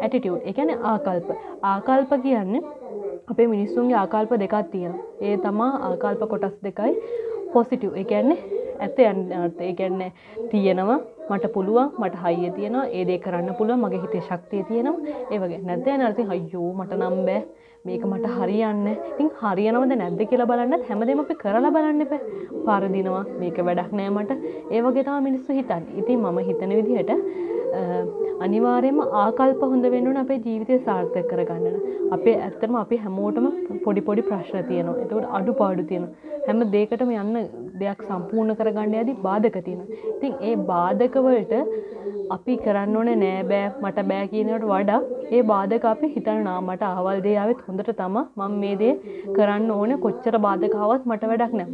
Attitude එකන ආකල්ප. ආකල්ප කියන්නේ අපේ මිනිස්සුන්ගේ ආකල්ප දෙකක් තියෙන ඒ තමා ආකල්ප කොටස් දෙකයි පොසිටිව් එකන්නේ ඇත්ත යන්න ඒකැන්නේ තියෙනවා. මට පුළුවන් මට හයිය තියෙනවා. ඒදේ කරන්න පුළුව මගේ හිතේ ශක්තිය තියෙනවා. ඒවගේ නැද්ද නර්ති හයියෝ මට නම් බෑ. මේක මට හරියන්න ඉතින් හරියනවද නැද්ද කියලා බලන්න හැමදේම අපි කරලා බලන්න එපා. පරදිනවා. මේක වැඩක් නෑ මට. ඒ වගේ තමයි මිනිස්සු හිතන්නේ. ඉතින් මම හිතන විදිහට අනිවාර්යයෙන්ම ආකල්ප හොඳ වෙන්න ඕන අපේ ජීවිතය සාර්ථක කරගන්න. අපේ ඇත්තටම අපි හැමෝටම පොඩි පොඩි ප්‍රශ්න තියෙනවා. එතකොට අඩුපාඩු තියෙනවා. හැම දෙයකටම යන්න දෙයක් සම්පූර්ණ කරගන්න යද්දි බාධක තියෙනවා. ඉතින් ඒ බාධක වලට අපි කරන්න ඕනේ නෑ බෑ මට බෑ කියනකට වඩා ඒ බාධක අපි හිතන්න නා මට අහවල් දේ ආවෙත් හොඳට තමා මම මේ දේ කරන්න ඕනේ කොච්චර බාධක ආවත් මට වැඩක් නෑ